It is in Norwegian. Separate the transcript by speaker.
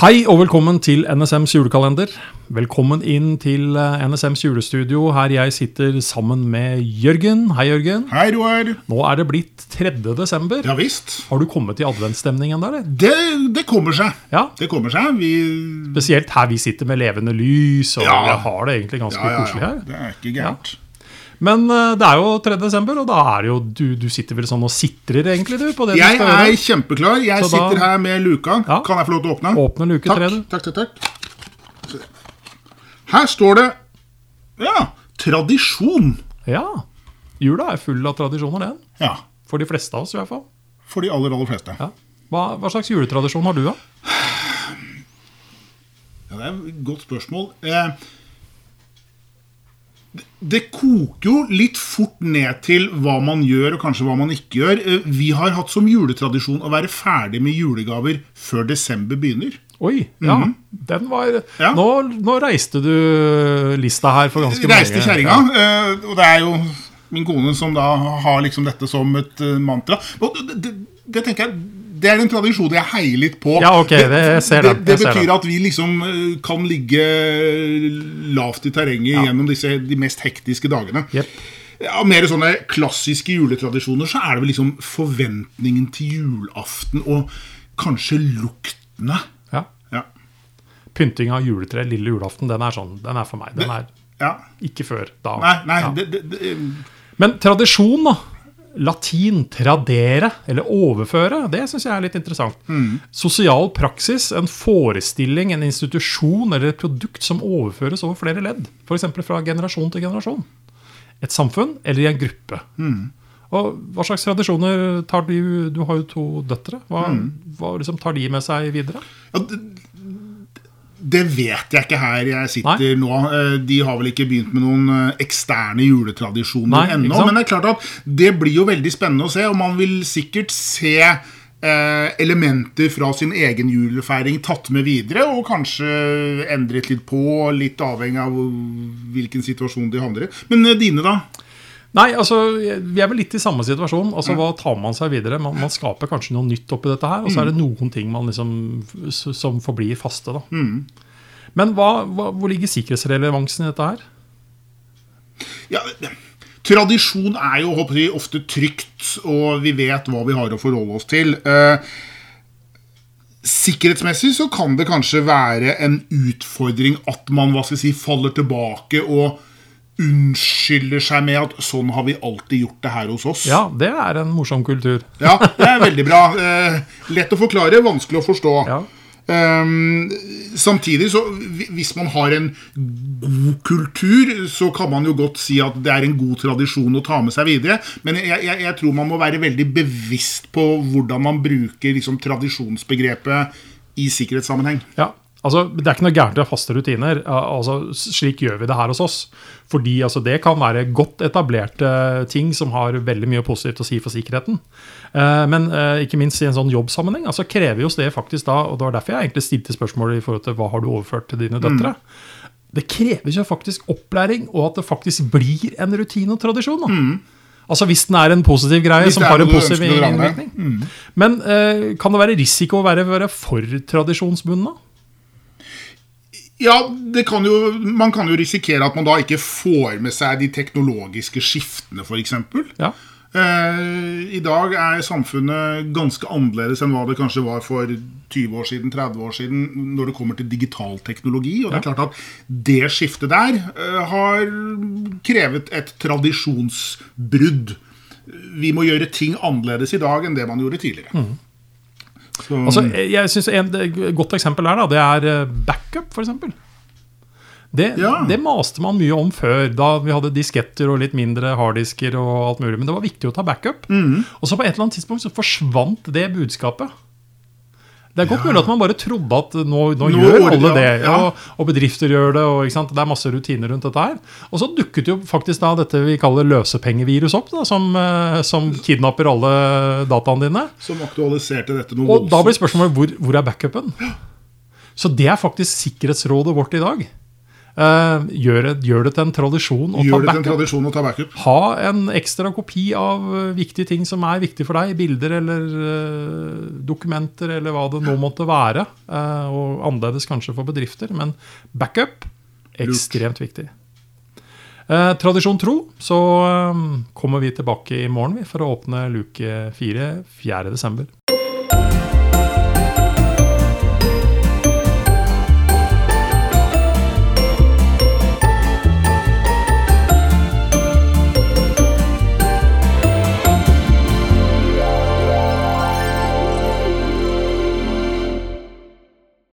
Speaker 1: Hei og velkommen til NSMs julekalender. Velkommen inn til eh, NSMs julestudio, her jeg sitter sammen med Jørgen. Hei, Jørgen.
Speaker 2: Hei, Roar.
Speaker 1: Nå er det blitt 3. desember.
Speaker 2: Ja visst.
Speaker 1: Har du kommet i adventsstemning ennå, eller?
Speaker 2: Det, det kommer seg.
Speaker 1: Ja.
Speaker 2: Det kommer seg. Vi
Speaker 1: Spesielt her vi sitter med levende lys, og
Speaker 2: Ja.
Speaker 1: vi har det egentlig ganske
Speaker 2: Ja, ja,
Speaker 1: koselig
Speaker 2: ja.
Speaker 1: her.
Speaker 2: Det er ikke gærent.
Speaker 1: Men eh, det er jo 3. desember, og da er det jo Du, du sitter vel sånn og sitrer, egentlig, du? på det
Speaker 2: Jeg
Speaker 1: du skal
Speaker 2: er
Speaker 1: gjøre?
Speaker 2: kjempeklar. Jeg
Speaker 1: Så da-
Speaker 2: sitter her med luka.
Speaker 1: Ja.
Speaker 2: Kan jeg få lov til å åpne?
Speaker 1: Åpne luke
Speaker 2: Takk,
Speaker 1: tre, du.
Speaker 2: takk, takk, takk. Her står det Ja, tradisjon.
Speaker 1: Ja. Jula er full av tradisjoner, den.
Speaker 2: Ja.
Speaker 1: For de fleste av oss, i hvert fall.
Speaker 2: For de aller, aller fleste.
Speaker 1: Ja. Hva, hva slags juletradisjon har du, da?
Speaker 2: Ja, det er et godt spørsmål. Eh, det- koker jo litt fort ned til hva man gjør, og kanskje hva man ikke gjør. Eh, vi har hatt som juletradisjon å være ferdig med julegaver før desember begynner.
Speaker 1: Oi, ja. Den var.
Speaker 2: Ja.
Speaker 1: nå, nå reiste du lista her for ganske
Speaker 2: Reiste
Speaker 1: mange.
Speaker 2: kjerringa, Ja. og det er jo min kone som da har liksom dette som et eh, mantra. Og det, det, det tenker jeg det er en tradisjon jeg heier litt på.
Speaker 1: Ja, ok, det-
Speaker 2: det, det
Speaker 1: jeg
Speaker 2: betyr at vi liksom eh, kan ligge lavt i terrenget gjennom disse, de mest hektiske dagene.
Speaker 1: Yep.
Speaker 2: Av mer sånne klassiske juletradisjoner så er det vel liksom forventningen til julaften og kanskje luktene.
Speaker 1: Ja.
Speaker 2: Ja.
Speaker 1: Pynting av juletre lille julaften, den er sånn, den er for meg. Den er
Speaker 2: ja.
Speaker 1: ikke før da.
Speaker 2: Nei, nei
Speaker 1: Ja.
Speaker 2: det, det, det,
Speaker 1: Men tradisjon, da. Latin tradere, eller overføre, det syns jeg er litt interessant.
Speaker 2: Mm.
Speaker 1: Sosial praksis, en forestilling, en institusjon eller et produkt som overføres over flere ledd. F.eks. fra generasjon til generasjon. Et samfunn eller i en gruppe.
Speaker 2: Mm.
Speaker 1: Og Hva slags tradisjoner tar du Du har jo to døtre. Hva,
Speaker 2: Mm.
Speaker 1: hva liksom tar de med seg videre?
Speaker 2: Ja, det, det vet jeg ikke her jeg sitter nå. Eh, De har vel ikke begynt med noen eh, eksterne juletradisjoner
Speaker 1: Nei,
Speaker 2: ennå. Men det er klart at det blir jo veldig spennende å se, og man vil sikkert se eh, elementer fra sin egen julefeiring tatt med videre, og kanskje endret litt på, litt avhengig av hvilken situasjon de havner i. Men eh, dine, da?
Speaker 1: Nei, altså, Vi er vel litt i samme situasjon. altså Hva tar man seg videre? Man, man skaper kanskje noe nytt oppi dette her, og så er det noen ting man liksom, som forblir faste. da. Men hva, hva, hvor ligger sikkerhetsrelevansen i dette her?
Speaker 2: Ja, tradisjon er jo håper jeg, ofte trygt, og vi vet hva vi har å forholde oss til. Eh, sikkerhetsmessig så kan det kanskje være en utfordring at man hva skal jeg si, faller tilbake og unnskylder seg med at sånn har vi alltid gjort det her hos oss.
Speaker 1: Ja, det er en morsom kultur.
Speaker 2: Ja, det er veldig bra. Eh, lett å forklare, vanskelig å forstå.
Speaker 1: Ja.
Speaker 2: Um, samtidig, så hvis man har en god kultur, så kan man jo godt si at det er en god tradisjon å ta med seg videre. Men jeg, jeg, jeg tror man må være veldig bevisst på hvordan man bruker liksom, tradisjonsbegrepet i sikkerhetssammenheng.
Speaker 1: Ja, altså Det er ikke noe gærent å ha faste rutiner. Altså Slik gjør vi det her hos oss. Fordi altså, Det kan være godt etablerte ting som har veldig mye positivt å si for sikkerheten. Eh, men eh, ikke minst i en sånn jobbsammenheng altså krever jo det faktisk da, og det var derfor jeg egentlig stilte spørsmålet i forhold til hva har du overført til dine døtre. Det kreves jo faktisk opplæring, og at det faktisk blir en rutine og tradisjon. da. Altså Hvis den er en positiv greie som har en positiv
Speaker 2: innvirkning.
Speaker 1: innvirkning. Men eh, kan det være risiko å være, være for tradisjonsbunden?
Speaker 2: Ja, det kan jo, Man kan jo risikere at man da ikke får med seg de teknologiske skiftene, f.eks.
Speaker 1: Ja.
Speaker 2: Eh, I dag er samfunnet ganske annerledes enn hva det kanskje var for 20 år siden, 30 år siden, når det kommer til digital teknologi. Og det er klart at det skiftet der eh, har krevet et tradisjonsbrudd. Vi må gjøre ting annerledes i dag enn det man gjorde tidligere. Så,
Speaker 1: Altså, jeg synes En et godt eksempel her da, det er eh, backup, f.eks. Det,
Speaker 2: Ja.
Speaker 1: det maste man mye om før, da vi hadde disketter og litt mindre harddisker. og alt mulig, Men det var viktig å ta backup.
Speaker 2: Mm.
Speaker 1: Og så på et eller annet tidspunkt så forsvant det budskapet. Det er godt mulig at man bare trodde at nå, nå,
Speaker 2: Nå
Speaker 1: gjør alle det. Og, og bedrifter gjør det. og? Det er masse rutiner rundt dette her. Og så dukket jo faktisk da dette vi kaller løsepengevirus opp, da, som, eh, som kidnapper alle dataene dine.
Speaker 2: som aktualiserte dette noe
Speaker 1: Og da blir spørsmålet hvor, hvor er backupen? Så det er faktisk sikkerhetsrådet vårt i dag. Eh, gjør, det, gjør, det, til en tradisjon å
Speaker 2: gjør
Speaker 1: ta
Speaker 2: backup. Å ta backup.
Speaker 1: Ha en ekstra kopi av uh, viktige ting som er viktige for deg. Bilder eller uh, dokumenter eller hva det nå måtte være. Uh, og annerledes kanskje for bedrifter. Men backup ekstremt viktig. tradisjon tro, så kommer vi tilbake i morgen for å åpne luke 4 4.12.